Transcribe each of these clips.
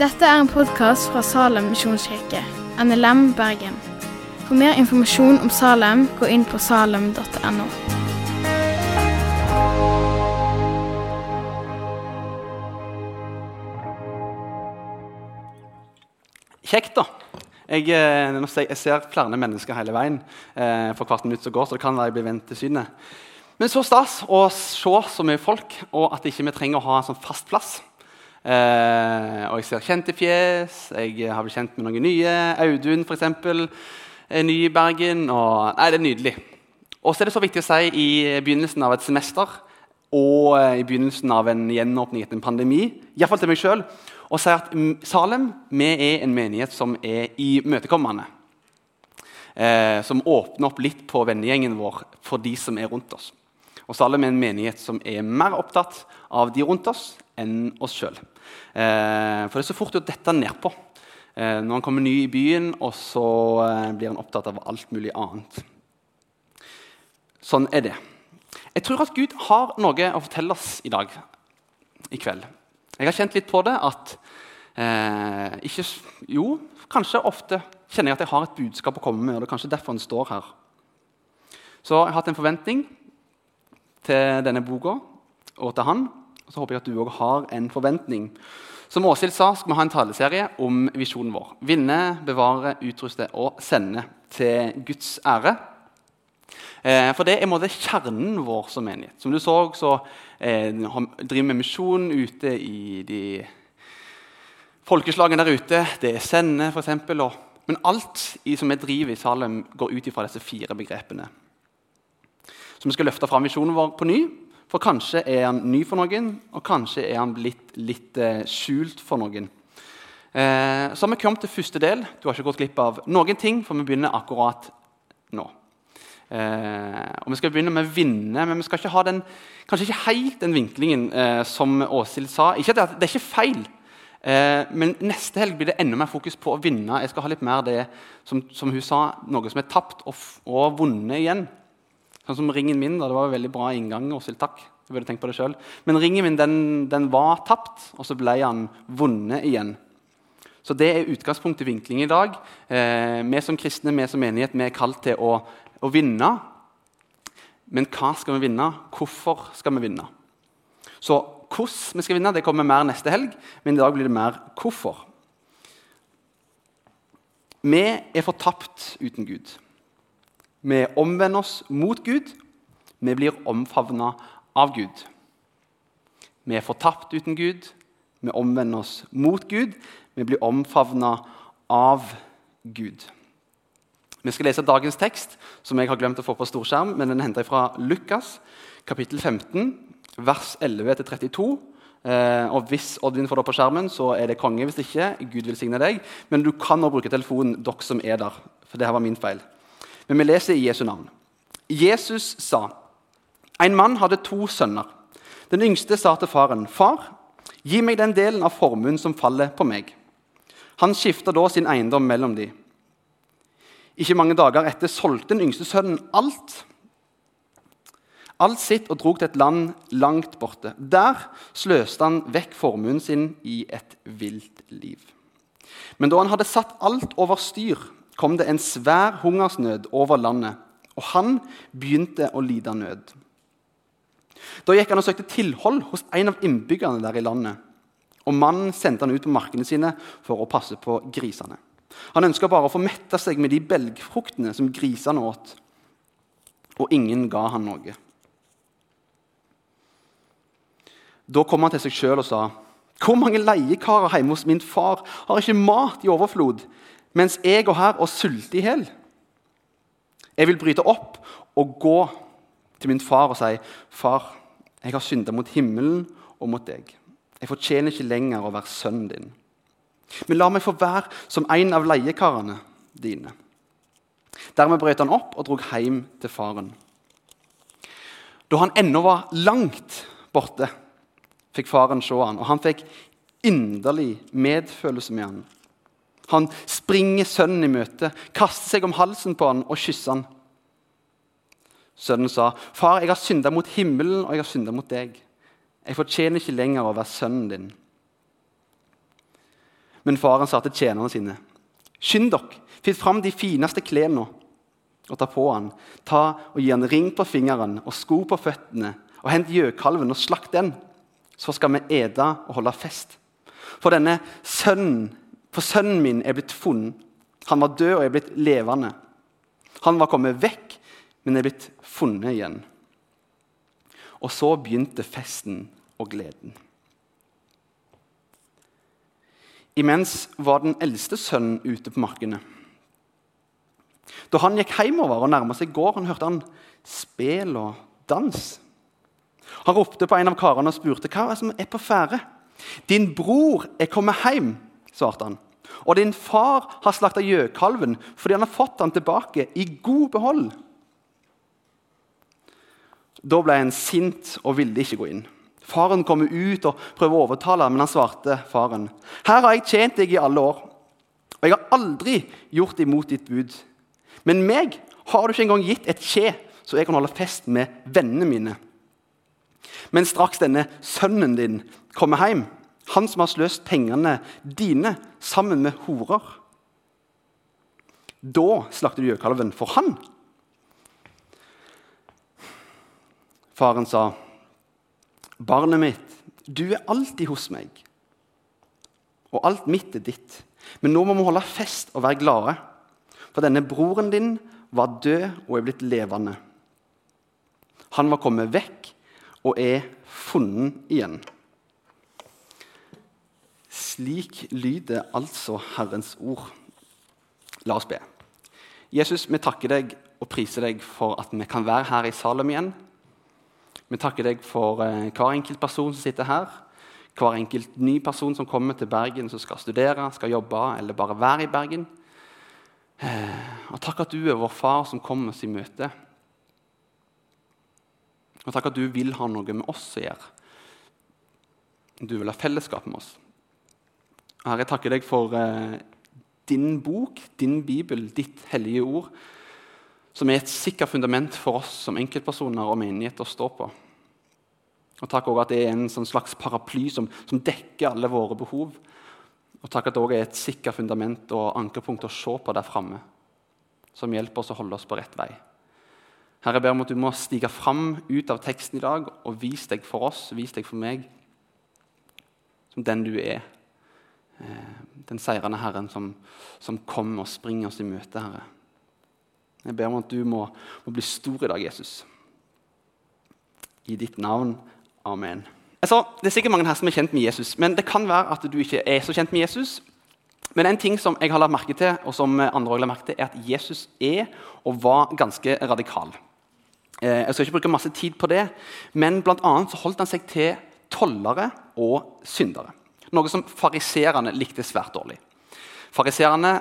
Dette er en podkast fra Salem misjonskirke, NLM Bergen. For mer informasjon om Salem, gå inn på salem.no. Kjekt, da. Jeg, eh, jeg ser flere mennesker hele veien eh, for hvert minutt som går, så det kan være jeg blir vendt til synet. Men så stas å se så mye folk, og at ikke vi trenger å ha en sånn fast plass. Eh, og jeg ser kjente fjes. Jeg har blitt kjent med noen nye. Audun, f.eks. er ny i Bergen. Og, nei, det er nydelig. Og så er det så viktig å si i begynnelsen av et semester og eh, i begynnelsen av en gjenåpning etter en pandemi, iallfall til meg sjøl, å si at mm, Salem vi er en menighet som er imøtekommende. Eh, som åpner opp litt på vennegjengen vår for de som er rundt oss. Og Salem er en menighet som er mer opptatt av de rundt oss enn oss sjøl. Eh, for det er så fort å dette nedpå eh, når han kommer ny i byen, og så eh, blir han opptatt av alt mulig annet. Sånn er det. Jeg tror at Gud har noe å fortelle oss i dag, i kveld. Jeg har kjent litt på det at eh, ikke, Jo, kanskje ofte kjenner jeg at jeg har et budskap å komme med. og det er kanskje derfor han står her. Så jeg har hatt en forventning til denne boka og til han. Og så håper jeg at du òg har en forventning. Som Åshild sa, skal vi ha en taleserie om visjonen vår. Vinne, bevare, utruste og sende til Guds ære. Eh, for det er måte kjernen vår som menighet. Som du så, så eh, driver vi misjon ute i de folkeslagene der ute. Det er sende, f.eks. Men alt i, som vi driver i Salem, går ut ifra disse fire begrepene. Så vi skal løfte fram visjonen vår på ny. For kanskje er han ny for noen, og kanskje er han blitt litt eh, skjult for noen. Eh, så har vi kommet til første del. Du har ikke gått glipp av noen ting, for vi begynner akkurat nå. Eh, og Vi skal begynne med å vinne, men vi skal ikke ha den, kanskje ikke helt den vinklingen eh, som Åshild sa. Ikke at det, er ikke feil, men neste helg blir det enda mer fokus på å vinne. Jeg skal ha litt mer det som, som hun sa, noe som er tapt og, og vunnet igjen. Sånn som ringen min. da, Det var en veldig bra inngang. Åshild, takk. Jeg burde tenkt på det selv. Men ringen min den, den var tapt, og så ble han vunnet igjen. Så Det er utgangspunktet i vinkling i dag. Eh, vi som kristne, vi som menighet, vi er kalt til å, å vinne. Men hva skal vi vinne? Hvorfor skal vi vinne? Så hvordan vi skal vinne, det kommer mer neste helg, men i dag blir det mer hvorfor. Vi er fortapt uten Gud. Vi omvender oss mot Gud. Vi blir omfavna av Gud. Vi er fortapt uten Gud. Vi omvender oss mot Gud. Vi blir omfavna av Gud. Vi skal lese dagens tekst, som jeg har glemt å få på storskjerm. men Den er henta fra Lukas, kapittel 15, vers 11-32. Eh, og Hvis Oddvin får det opp på skjermen, så er det konge. Hvis ikke, Gud velsigne deg. Men du kan nå bruke telefonen, dere som er der. For det her var min feil. Men vi leser i Jesu navn. Jesus sa En mann hadde to sønner. Den yngste sa til faren, 'Far, gi meg den delen av formuen som faller på meg.' Han skifta da sin eiendom mellom de. Ikke mange dager etter solgte den yngste sønnen alt. Alt sitt og drog til et land langt borte. Der sløste han vekk formuen sin i et vilt liv. Men da han hadde satt alt over styr, kom det en svær hungersnød over landet, og han begynte å lide nød. Da gikk han og søkte tilhold hos en av innbyggerne der i landet. Og mannen sendte han ut på markene sine for å passe på grisene. Han ønska bare å få metta seg med de belgfruktene som grisene åt. Og ingen ga han noe. Da kom han til seg sjøl og sa, 'Hvor mange leiekarer hjemme hos min far har ikke mat i overflod?' Mens jeg går her og sulter i hjel. Jeg vil bryte opp og gå til min far og si, 'Far, jeg har synda mot himmelen og mot deg.' 'Jeg fortjener ikke lenger å være sønnen din.' 'Men la meg få være som en av leiekarene dine.' Dermed brøt han opp og drog hjem til faren. Da han ennå var langt borte, fikk faren se han, og han fikk inderlig medfølelse med han. Han springer sønnen i møte, kaster seg om halsen på han og kysser han. Sønnen sa, 'Far, jeg har synda mot himmelen, og jeg har synda mot deg.' Jeg fortjener ikke lenger å være sønnen din. Men faren sa til tjenerne sine.: Skynd dere, finn fram de fineste klærne og ta på han. Ta og Gi han ring på fingeren og sko på føttene, og hent gjøkalven og slakt den. Så skal vi ete og holde fest. For denne sønnen, for sønnen min er blitt funnet. Han var død og er blitt levende. Han var kommet vekk, men er blitt funnet igjen. Og så begynte festen og gleden. Imens var den eldste sønnen ute på markene. Da han gikk hjemover og nærma seg gården, hørte han spel og dans. Han ropte på en av karene og spurte hva er som er på ferde. 'Din bror er kommet hjem', svarte han. 'Og din far har slakta gjøkalven fordi han har fått den tilbake i god behold.' Da ble han sint og ville ikke gå inn. Faren kom ut og prøvde å overtale, men han svarte faren. 'Her har jeg tjent deg i alle år, og jeg har aldri gjort imot ditt bud.' Men meg har du ikke engang gitt et kje, så jeg kan holde fest med vennene mine. Men straks denne sønnen din kommer hjem, han som har sløst pengene dine sammen med horer Da slakter du gjøkalven for han. Faren sa, 'Barnet mitt, du er alltid hos meg.' 'Og alt mitt er ditt.' Men nå må vi holde fest og være glade.' For denne broren din var død og er blitt levende. Han var kommet vekk og er funnet igjen. Slik lyder altså Herrens ord. La oss be. Jesus, vi takker deg og priser deg for at vi kan være her i Salem igjen. Vi takker deg for eh, hver enkelt person som sitter her. Hver enkelt ny person som kommer til Bergen, som skal studere, skal jobbe eller bare være i Bergen. Eh, og takk at du er vår far som kommer oss i møte. Og takk at du vil ha noe med oss å gjøre. Du vil ha fellesskap med oss. Herre, jeg takker deg for eh, din bok, din bibel, ditt hellige ord, som er et sikkert fundament for oss som enkeltpersoner og menighet å stå på. Og Takk også at det er en sånn slags paraply som, som dekker alle våre behov. Og takk at det også er et sikkert fundament og ankerpunkt å se på der framme, som hjelper oss å holde oss på rett vei. Herre, jeg ber om at du må stige fram ut av teksten i dag og vise deg for oss, vise deg for meg, som den du er. Eh, den seirende Herren som, som kommer og springer oss i møte, Herre. Jeg ber om at du må, må bli stor i dag, Jesus. I ditt navn. Amen. Altså, det er sikkert mange her som er kjent med Jesus, men det kan være at du ikke er så kjent med Jesus. Men en ting som jeg har lagt merke til, og som andre også har merke til, er at Jesus er og var ganske radikal. Eh, jeg skal ikke bruke masse tid på det, men blant så holdt han seg til tollere og syndere. Noe som fariserene likte svært dårlig. Fariserene,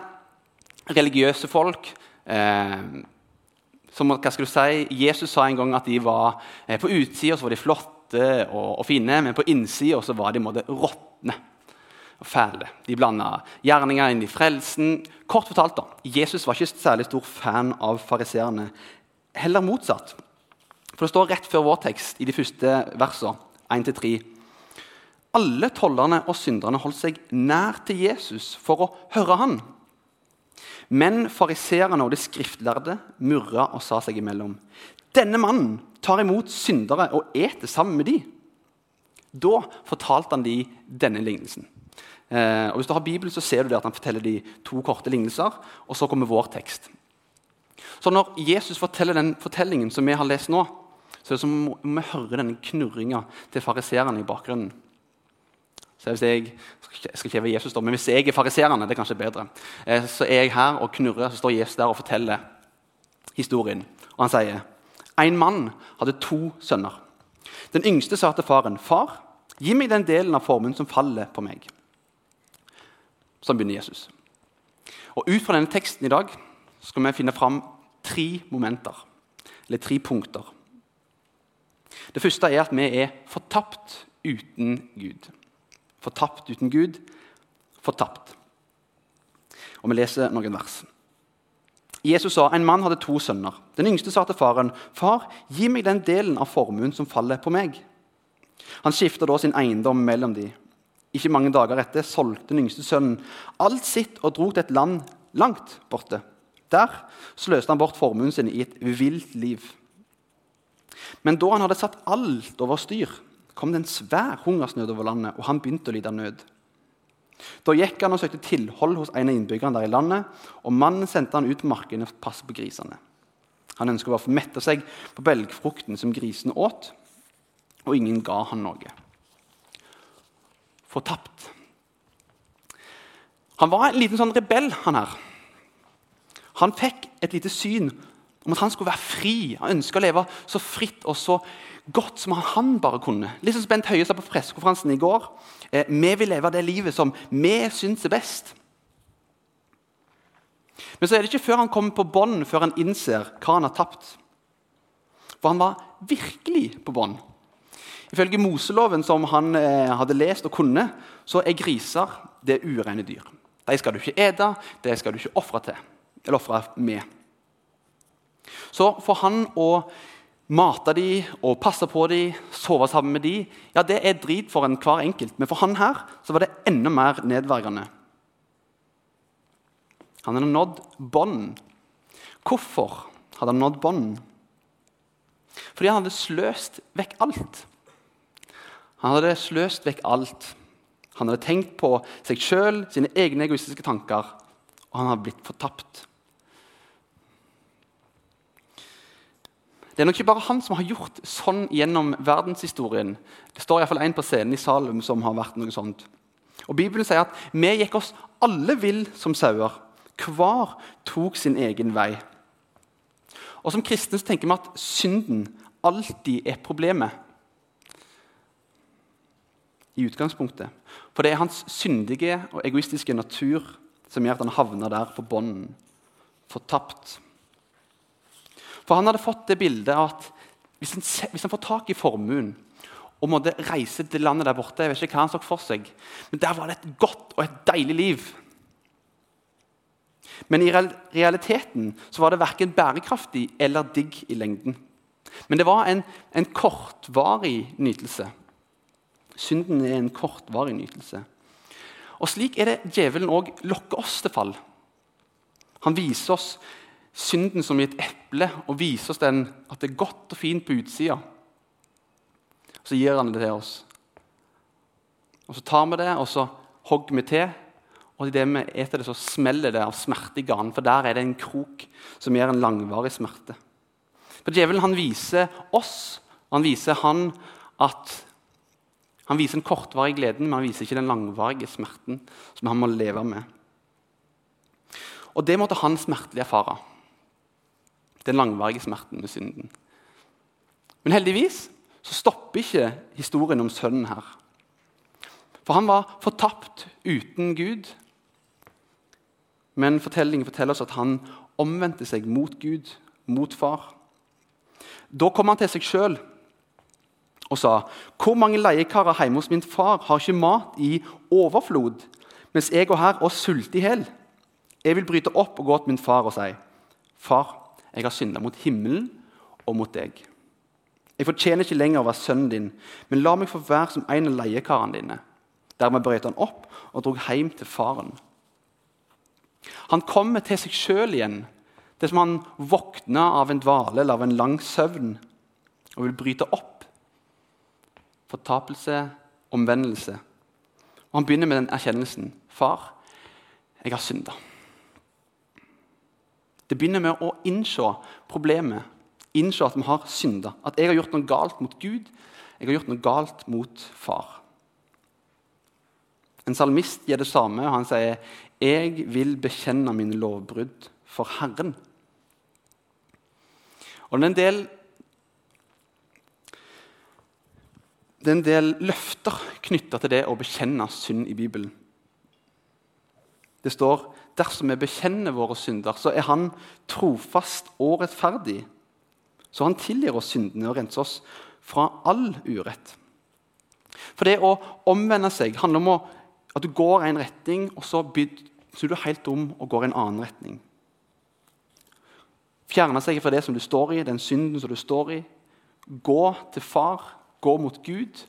religiøse folk eh, som, hva skal du si, Jesus sa en gang at de var eh, på utsida var de flotte og, og fine, men på innsida var de måtte råtne og fæle. De blanda gjerninger inn i frelsen. Kort fortalt, da, Jesus var ikke særlig stor fan av fariseerne. Heller motsatt. For Det står rett før vår tekst i de første versene, 1-3. Alle tollerne og synderne holdt seg nær til Jesus for å høre han. Men fariseerne og de skriftlærde murra og sa seg imellom. Denne mannen tar imot syndere og eter sammen med de. Da fortalte han de denne lignelsen. Eh, og Hvis du har Bibelen, så ser du at han forteller de to korte lignelser, og så kommer vår tekst. Så Når Jesus forteller den fortellingen som vi har lest nå, så er det som om vi hører denne knurringa til fariserene i bakgrunnen. Så hvis jeg, skal ikke være Jesus da, men hvis jeg er fariserende, det er kanskje bedre, eh, så er jeg her og knurrer, så står Jesus der og forteller historien. Og han sier en mann hadde to sønner. Den yngste sa til faren, 'Far, gi meg den delen av formuen som faller på meg.' Sånn begynner Jesus. Og Ut fra denne teksten i dag skal vi finne fram tre momenter, eller tre punkter. Det første er at vi er fortapt uten Gud. Fortapt uten Gud, fortapt. Og Vi leser noen vers. Jesus sa en mann hadde to sønner. Den yngste sa til faren, 'Far, gi meg den delen av formuen som faller på meg.' Han skifta da sin eiendom mellom de. Ikke mange dager etter solgte den yngste sønnen alt sitt og dro til et land langt borte. Der sløste han bort formuen sin i et vilt liv. Men da han hadde satt alt over styr, kom det en svær hungersnød over landet, og han begynte å lide nød. Da gikk han og søkte tilhold hos en av innbyggerne der i landet, og mannen sendte han ut på markene for å passe på grisene. Han ønsket bare å få mette seg på belgfrukten som grisene åt, og ingen ga han noe. Fortapt. Han var en liten sånn rebell, han her. Han fikk et lite syn om at han skulle være fri. Han ønska å leve så fritt og så godt som han bare kunne. Litt som Bent Høie sa på pressekonferansen i går. Eh, vi vil leve det livet som vi syns er best. Men så er det ikke før han kommer på bånn, før han innser hva han har tapt. For han var virkelig på bånn. Ifølge Moseloven, som han eh, hadde lest og kunne, så er griser det er dyr. De skal du ikke ete, det skal du ikke ofre til. Eller ofre med. Så for han å mate de og passe på de, sove sammen med de, ja, det er drit for en hver enkelt. Men for han her så var det enda mer nedverdigende. Han hadde nådd bånd. Hvorfor hadde han nådd bånd? Fordi han hadde sløst vekk alt. Han hadde sløst vekk alt. Han hadde tenkt på seg sjøl, sine egne egoistiske tanker, og han hadde blitt fortapt. Det er nok ikke bare han som har gjort sånn gjennom verdenshistorien. Det står iallfall en på scenen i Salum som har vært noe sånt. Og Bibelen sier at vi gikk oss alle vill som sauer. Hver tok sin egen vei. Og Som kristne tenker vi at synden alltid er problemet i utgangspunktet. For det er hans syndige og egoistiske natur som gjør at han havner der på bånden, fortapt. For han hadde fått det bildet at hvis han, hvis han får tak i formuen og måtte reise til landet der borte Jeg vet ikke hva han så for seg, men der var det et godt og et deilig liv. Men i realiteten så var det verken bærekraftig eller digg i lengden. Men det var en, en kortvarig nytelse. Synden er en kortvarig nytelse. Og Slik er det djevelen òg lokker oss til fall. Han viser oss synden som i et eple og viser oss den, at det er godt og fint på utsida. Så gir han det til oss. Og Så tar vi det og så hogger vi til. Og idet vi eter det, så smeller det av smerte i ganen, for der er det en krok som gir en langvarig smerte. For Djevelen han viser oss, han viser han at han viser den kortvarige gleden, men han viser ikke den langvarige smerten som han må leve med. Og det måtte han smertelig erfare. Den langvarige smerten med synden. Men heldigvis så stopper ikke historien om sønnen her. For han var fortapt uten Gud. Men fortellingen forteller oss at han omvendte seg mot Gud, mot far. Da kom han til seg sjøl og sa hvor mange leiekarer hjemme hos min far har ikke mat i overflod, mens jeg går her og sulter i hjel? Jeg vil bryte opp og gå til min far og si, Far, jeg har synda mot himmelen og mot deg. Jeg fortjener ikke lenger å være sønnen din, men la meg få være som en av leiekarene dine. Dermed brøt han opp og dro hjem til faren. Han kommer til seg sjøl igjen. Det som han våkna av en dvale eller av en lang søvn og vil bryte opp fortapelse, omvendelse. Og Han begynner med den erkjennelsen. Far, jeg har synda. Det begynner med å innse problemet, innse at vi har synda. At jeg har gjort noe galt mot Gud, jeg har gjort noe galt mot far. En salmist gjør det samme, og han sier, 'Jeg vil bekjenne mine lovbrudd for Herren'. Og det er en del det er en del løfter knytta til det å bekjenne synd i Bibelen. Det står dersom vi bekjenner våre synder, så er Han trofast og rettferdig. Så Han tilgir oss syndene og renser oss fra all urett. For det å omvende seg handler om at du går i en retning, og så snur du helt om og går i en annen retning. Fjerne seg fra det som du står i, den synden som du står i. Gå til far gå mot Gud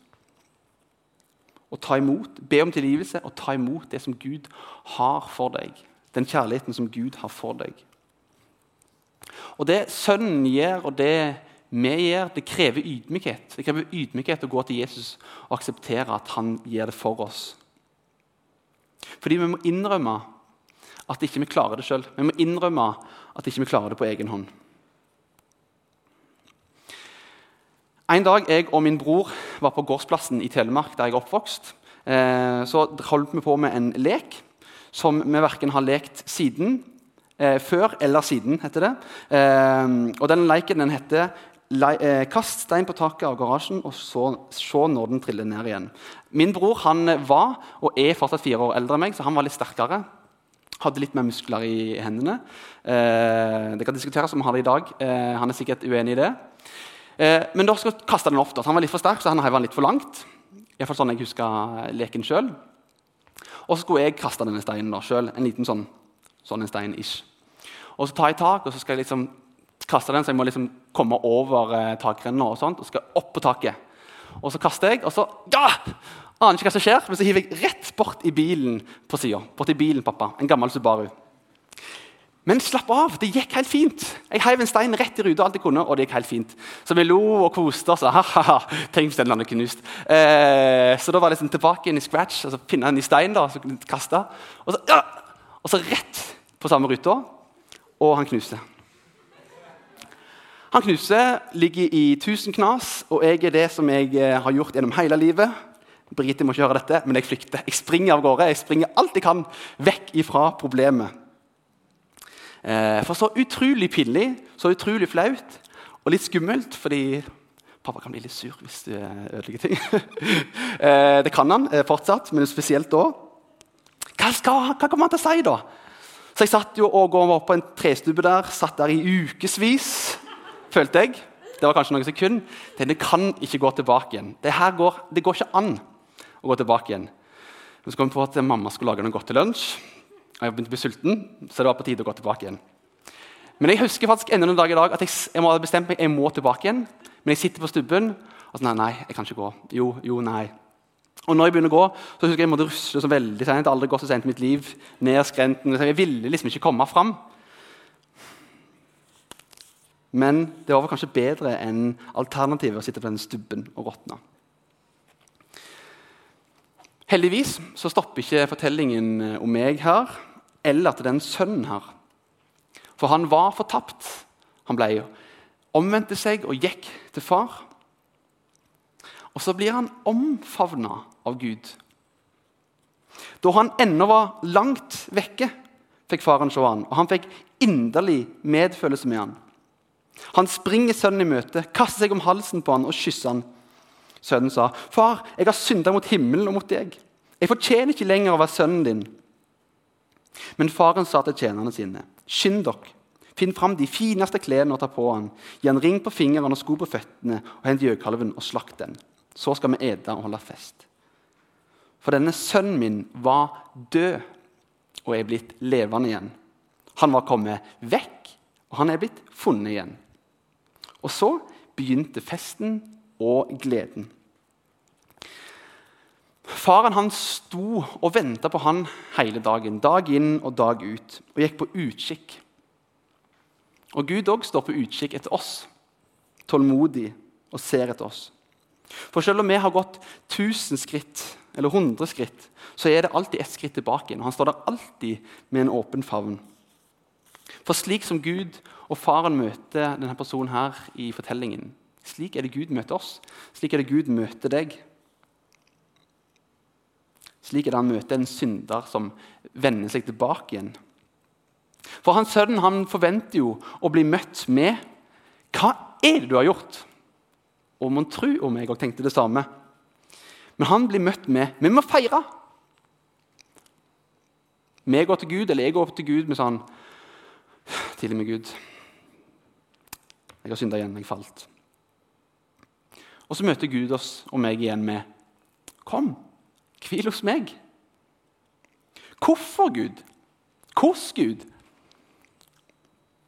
og ta imot, be om tilgivelse og ta imot det som Gud har for deg. Den kjærligheten som Gud har for deg. Og Det Sønnen gjør, og det vi gjør, det krever ydmykhet. Det krever ydmykhet å gå til Jesus og akseptere at han gjør det for oss. Fordi vi må innrømme at ikke vi klarer det sjøl. Vi må innrømme at ikke vi klarer det på egen hånd. En dag jeg og min bror var på gårdsplassen i Telemark, der jeg er oppvokst, eh, så holdt vi på med en lek som vi verken har lekt siden, eh, før eller siden, heter det. Eh, og den leken den heter Kast stein på taket av garasjen og så, se når den triller ned igjen. Min bror han var og er fortsatt fire år eldre enn meg, så han var litt sterkere. Hadde litt mer muskler i hendene. det kan diskuteres om han har det i dag. han er sikkert uenig i det. Eh, men da skal kaste den. Da. Han var litt for sterk, så han heiv den litt for langt. I fall sånn jeg husker leken selv. Og så skulle jeg kaste denne steinen sjøl. En liten sånn, sånn en stein ish. Og så tar jeg tak, og så skal jeg liksom kaste den, så jeg må liksom komme over eh, takrenna og sånt, og skal opp på taket. Og så kaster jeg, og så ja! Aner ikke hva som skjer, men så hiver jeg rett bort i bilen på sida. Bort i bilen, pappa. En gammel Subaru. Men slapp av, det gikk helt fint. Jeg heiv en stein rett i ruta, alt jeg kunne, og det gikk helt fint. Så vi lo og koste oss. Ha-ha, tenk hvis den hadde knust. Eh, så da var det liksom tilbake inn i scratch, altså pinne en i stein da, så kaste. Og så, ja, og så rett på samme ruta, og han knuser. Han knuser, ligger i tusen knas, og jeg er det som jeg eh, har gjort gjennom hele livet. Brite må ikke høre dette, men jeg flykter. Jeg springer av gårde. Jeg springer alt jeg kan vekk ifra problemet. Eh, for så utrolig pinlig, så utrolig flaut og litt skummelt, fordi pappa kan bli litt sur hvis du ødelegger ting. Eh, det kan han eh, fortsatt, men spesielt da. Hva, skal, hva kommer han til å si, da? Så jeg satt jo og var på en trestubbe der, satt der i ukevis, følte jeg. Det var kanskje noen sekund. Det kan ikke gå tilbake igjen. Det, går, det går ikke an å gå tilbake igjen. Så kom vi på at mamma skulle lage noe godt til lunsj. Og jeg begynte å bli sulten, så det var på tide å gå tilbake igjen. Men jeg husker faktisk enda en dag i dag at jeg, jeg må ha bestemt meg, jeg må tilbake igjen. Men jeg sitter på stubben og sånn, nei, nei, jeg kan ikke gå. Jo, jo, nei. Og når jeg begynner å gå, så husker jeg jeg måtte rusle så veldig sent. aldri gått så sent i mitt liv. Ned skrenten. Jeg ville liksom ikke komme fram. Men det var vel kanskje bedre enn alternativet å sitte på den stubben og råtne. Heldigvis så stopper ikke fortellingen om meg her eller til den sønnen her. For han var fortapt. Han ble omvendte seg og gikk til far. Og så blir han omfavna av Gud. Da han ennå var langt vekke, fikk faren se han, og han fikk inderlig medfølelse med han. Han springer sønnen i møte, kaster seg om halsen på han og kysser han. Sønnen sa, 'Far, jeg har synda mot himmelen og mot deg.' 'Jeg fortjener ikke lenger å være sønnen din.' Men faren sa til tjenerne sine.: Skynd dere, finn fram de fineste klærne og ta på han. Gi han ring på fingeren og sko på føttene, og hent gjøkalven og slakt den. Så skal vi ete og holde fest. For denne sønnen min var død og er blitt levende igjen. Han var kommet vekk, og han er blitt funnet igjen. Og så begynte festen og gleden. Faren han sto og venta på han hele dagen, dag inn og dag ut, og gikk på utkikk. Og Gud òg står på utkikk etter oss, tålmodig og ser etter oss. For selv om vi har gått 1000 skritt, eller 100 skritt, så er det alltid ett skritt tilbake. Og han står der alltid med en åpen favn. For slik som Gud og faren møter denne personen her i fortellingen, slik er det Gud møter oss. Slik er det Gud møter deg. Slik er det han møter en synder som vender seg tilbake igjen. For hans sønn han forventer jo å bli møtt med 'Hva er det du har gjort?' Og mon tru om jeg òg tenkte det samme. Men han blir møtt med 'Vi må feire'. Vi går til Gud, eller jeg går til Gud med sånn 'Tilgi meg, Gud. Jeg har synda igjen. Jeg falt.' Og så møter Gud oss og meg igjen med 'Kom'. Hvil hos meg. Hvorfor Gud? Hvordan Gud?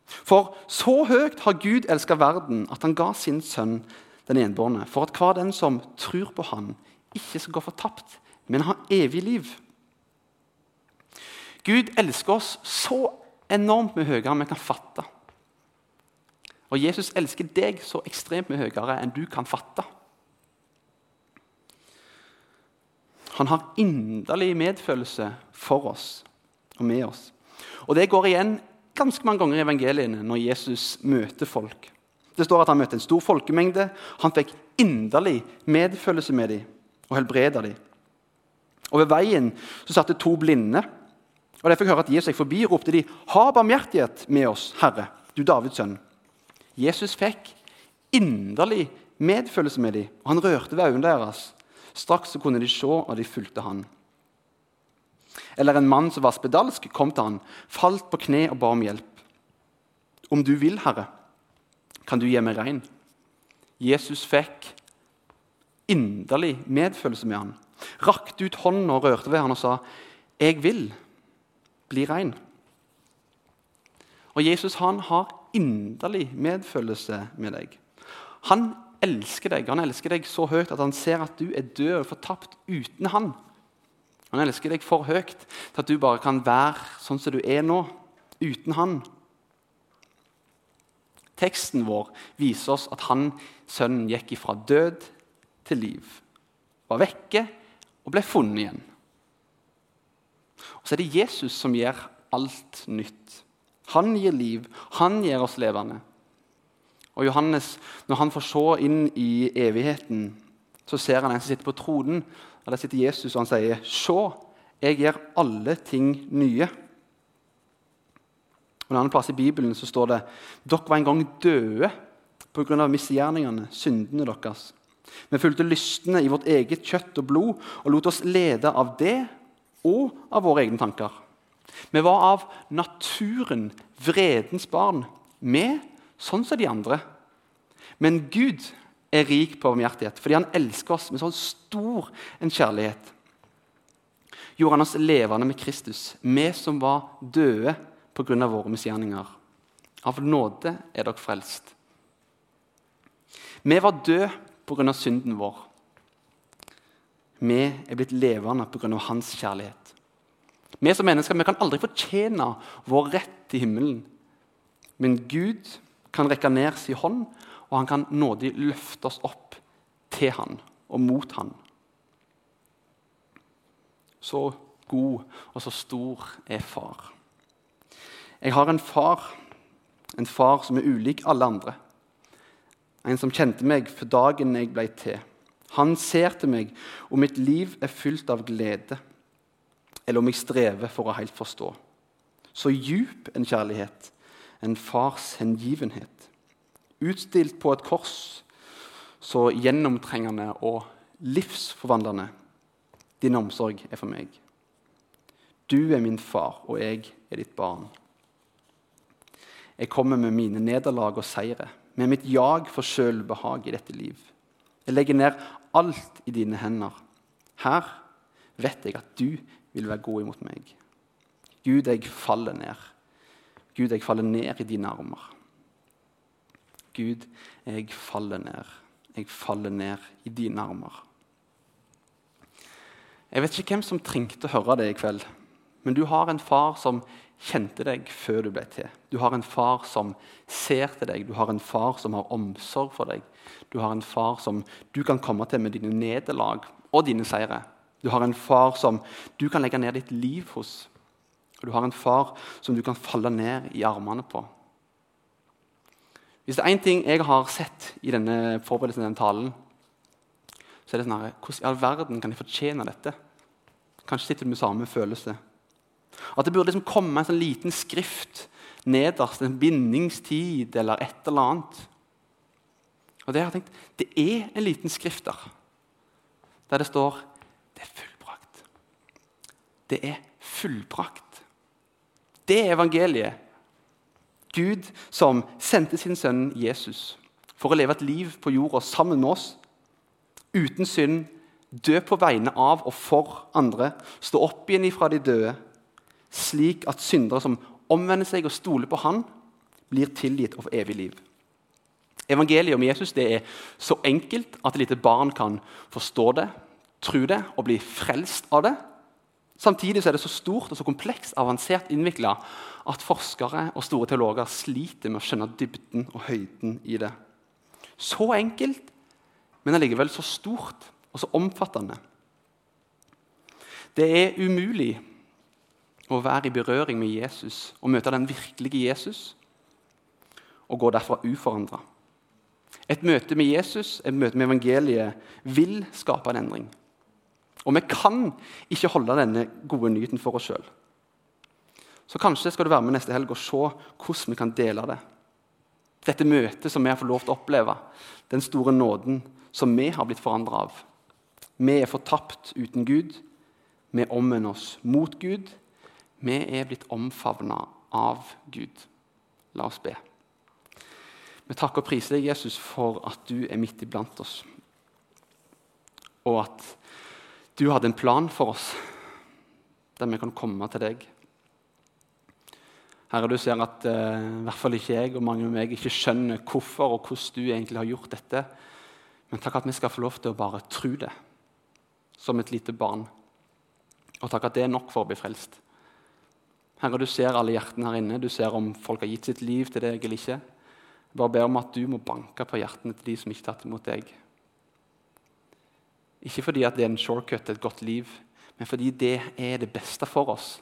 For så høyt har Gud elska verden at han ga sin sønn den enbårne, for at hver den som tror på Han, ikke skal gå fortapt, men ha evig liv. Gud elsker oss så enormt mye høyere enn vi kan fatte. Og Jesus elsker deg så ekstremt mye høyere enn du kan fatte. Han har inderlig medfølelse for oss og med oss. Og Det går igjen ganske mange ganger i evangeliene når Jesus møter folk. Det står at Han møtte en stor folkemengde. Han fikk inderlig medfølelse med dem og helbreda dem. Og Ved veien så satt det to blinde. Og De fikk høre at Jesus gikk forbi, ropte de, 'Ha barmhjertighet med oss, Herre, du Davids sønn.' Jesus fikk inderlig medfølelse med dem, og han rørte ved øynene deres. Straks så kunne de se, og de fulgte han. Eller en mann som var spedalsk, kom til han, falt på kne og ba om hjelp. Om du vil, Herre, kan du gi meg rein? Jesus fikk inderlig medfølelse med han, rakte ut hånden og rørte ved han og sa, 'Jeg vil bli rein'. Og Jesus han har inderlig medfølelse med deg. Han elsker deg. Han elsker deg så høyt at han ser at du er død og fortapt uten han. Han elsker deg for høyt til at du bare kan være sånn som du er nå, uten han. Teksten vår viser oss at han, sønnen gikk ifra død til liv. Var vekke og ble funnet igjen. Og Så er det Jesus som gjør alt nytt. Han gir liv, han gjør oss levende. Og Johannes, når han får se inn i evigheten, så ser han en som sitter på tronen. og Der sitter Jesus, og han sier, 'Se, jeg gjør alle ting nye.' Og En annen plass i Bibelen så står det dere var en gang døde pga. misgjerningene, syndene deres. Vi fulgte lystne i vårt eget kjøtt og blod og lot oss lede av det og av våre egne tanker. Vi var av naturen vredens barn, vi sånn som de andre. Men Gud er rik på barmhjertighet fordi han elsker oss med så stor en kjærlighet. Gjorde han oss levende med Kristus, vi som var døde pga. våre misgjerninger. Av nåde er dere frelst. Vi var døde pga. synden vår. Vi er blitt levende pga. hans kjærlighet. Vi som mennesker vi kan aldri fortjene vår rett til himmelen. Men Gud kan rekke ned sin hånd, og han kan nådig løfte oss opp til han og mot han. Så god og så stor er far. Jeg har en far, en far som er ulik alle andre. En som kjente meg for dagen jeg ble til. Han ser til meg om mitt liv er fylt av glede, eller om jeg strever for å helt forstå. Så djup en kjærlighet, en fars hengivenhet. Utstilt på et kors, så gjennomtrengende og livsforvandlende. Din omsorg er for meg. Du er min far, og jeg er ditt barn. Jeg kommer med mine nederlag og seire, med mitt jag for sjølbehag i dette liv. Jeg legger ned alt i dine hender. Her vet jeg at du vil være god imot meg. Gud, jeg faller ned. Gud, jeg faller ned i dine armer. Gud, jeg faller ned. Jeg faller ned i dine armer. Jeg vet ikke hvem som trengte å høre det i kveld, men du har en far som kjente deg før du ble til. Du har en far som ser til deg, du har en far som har omsorg for deg. Du har en far som du kan komme til med dine nederlag og dine seire. Du har en far som du kan legge ned ditt liv hos. Og du har en far som du kan falle ned i armene på. Hvis det er én ting jeg har sett i denne forberedelsen denne talen, så er det sånn her, Hvordan i all verden kan jeg fortjene dette? Kanskje sitter du med samme følelse. At det burde liksom komme en sånn liten skrift nederst, en bindingstid eller et eller annet. Og Det har tenkt, det er en liten skrift der, der det står 'Det er fullbrakt'. Det er fullbrakt. Det er evangeliet. Gud som sendte sin sønn Jesus for å leve et liv på jorda sammen med oss, uten synd, dø på vegne av og for andre, stå opp igjen ifra de døde slik at syndere som omvender seg og stoler på Han, blir tilgitt og får evig liv. Evangeliet om Jesus det er så enkelt at et lite barn kan forstå det. tro det og bli frelst av det. Samtidig er det så stort og så komplekst avansert innvikla at forskere og store teologer sliter med å skjønne dybden og høyden i det. Så enkelt, men allikevel så stort og så omfattende. Det er umulig å være i berøring med Jesus og møte den virkelige Jesus og gå derfra uforandra. Et møte med Jesus, et møte med evangeliet, vil skape en endring. Og vi kan ikke holde denne gode nyheten for oss sjøl. Så kanskje skal du være med neste helg og se hvordan vi kan dele det. Dette møtet som vi har fått lov til å oppleve, den store nåden som vi har blitt forandra av. Vi er fortapt uten Gud. Vi omvender oss mot Gud. Vi er blitt omfavna av Gud. La oss be. Vi takker og priser deg, Jesus, for at du er midt iblant oss. Og at du hadde en plan for oss der vi kan komme til deg. Herre, du ser at eh, i hvert fall ikke jeg og mange med meg ikke skjønner hvorfor og hvordan du egentlig har gjort dette. Men takk at vi skal få lov til å bare tro det, som et lite barn. Og takk at det er nok for å bli frelst. Herre, du ser alle hjertene her inne. Du ser om folk har gitt sitt liv til deg eller ikke. Bare ber om at du må banke på hjertene til de som ikke har tatt imot deg. Ikke fordi det er en shortcut til et godt liv, men fordi det er det beste for oss.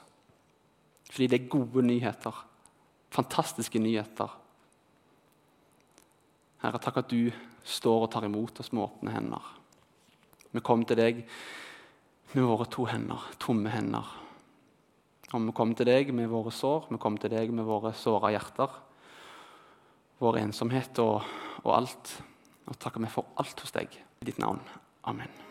Fordi det er gode nyheter. Fantastiske nyheter. Herre, takk at du står og tar imot oss med åpne hender. Vi kommer til deg med våre to hender, tomme hender. Og vi kommer til deg med våre sår, vi kommer til deg med våre såra hjerter vår ensomhet og, og alt. Og takker vi for alt hos deg. I ditt navn. Amen.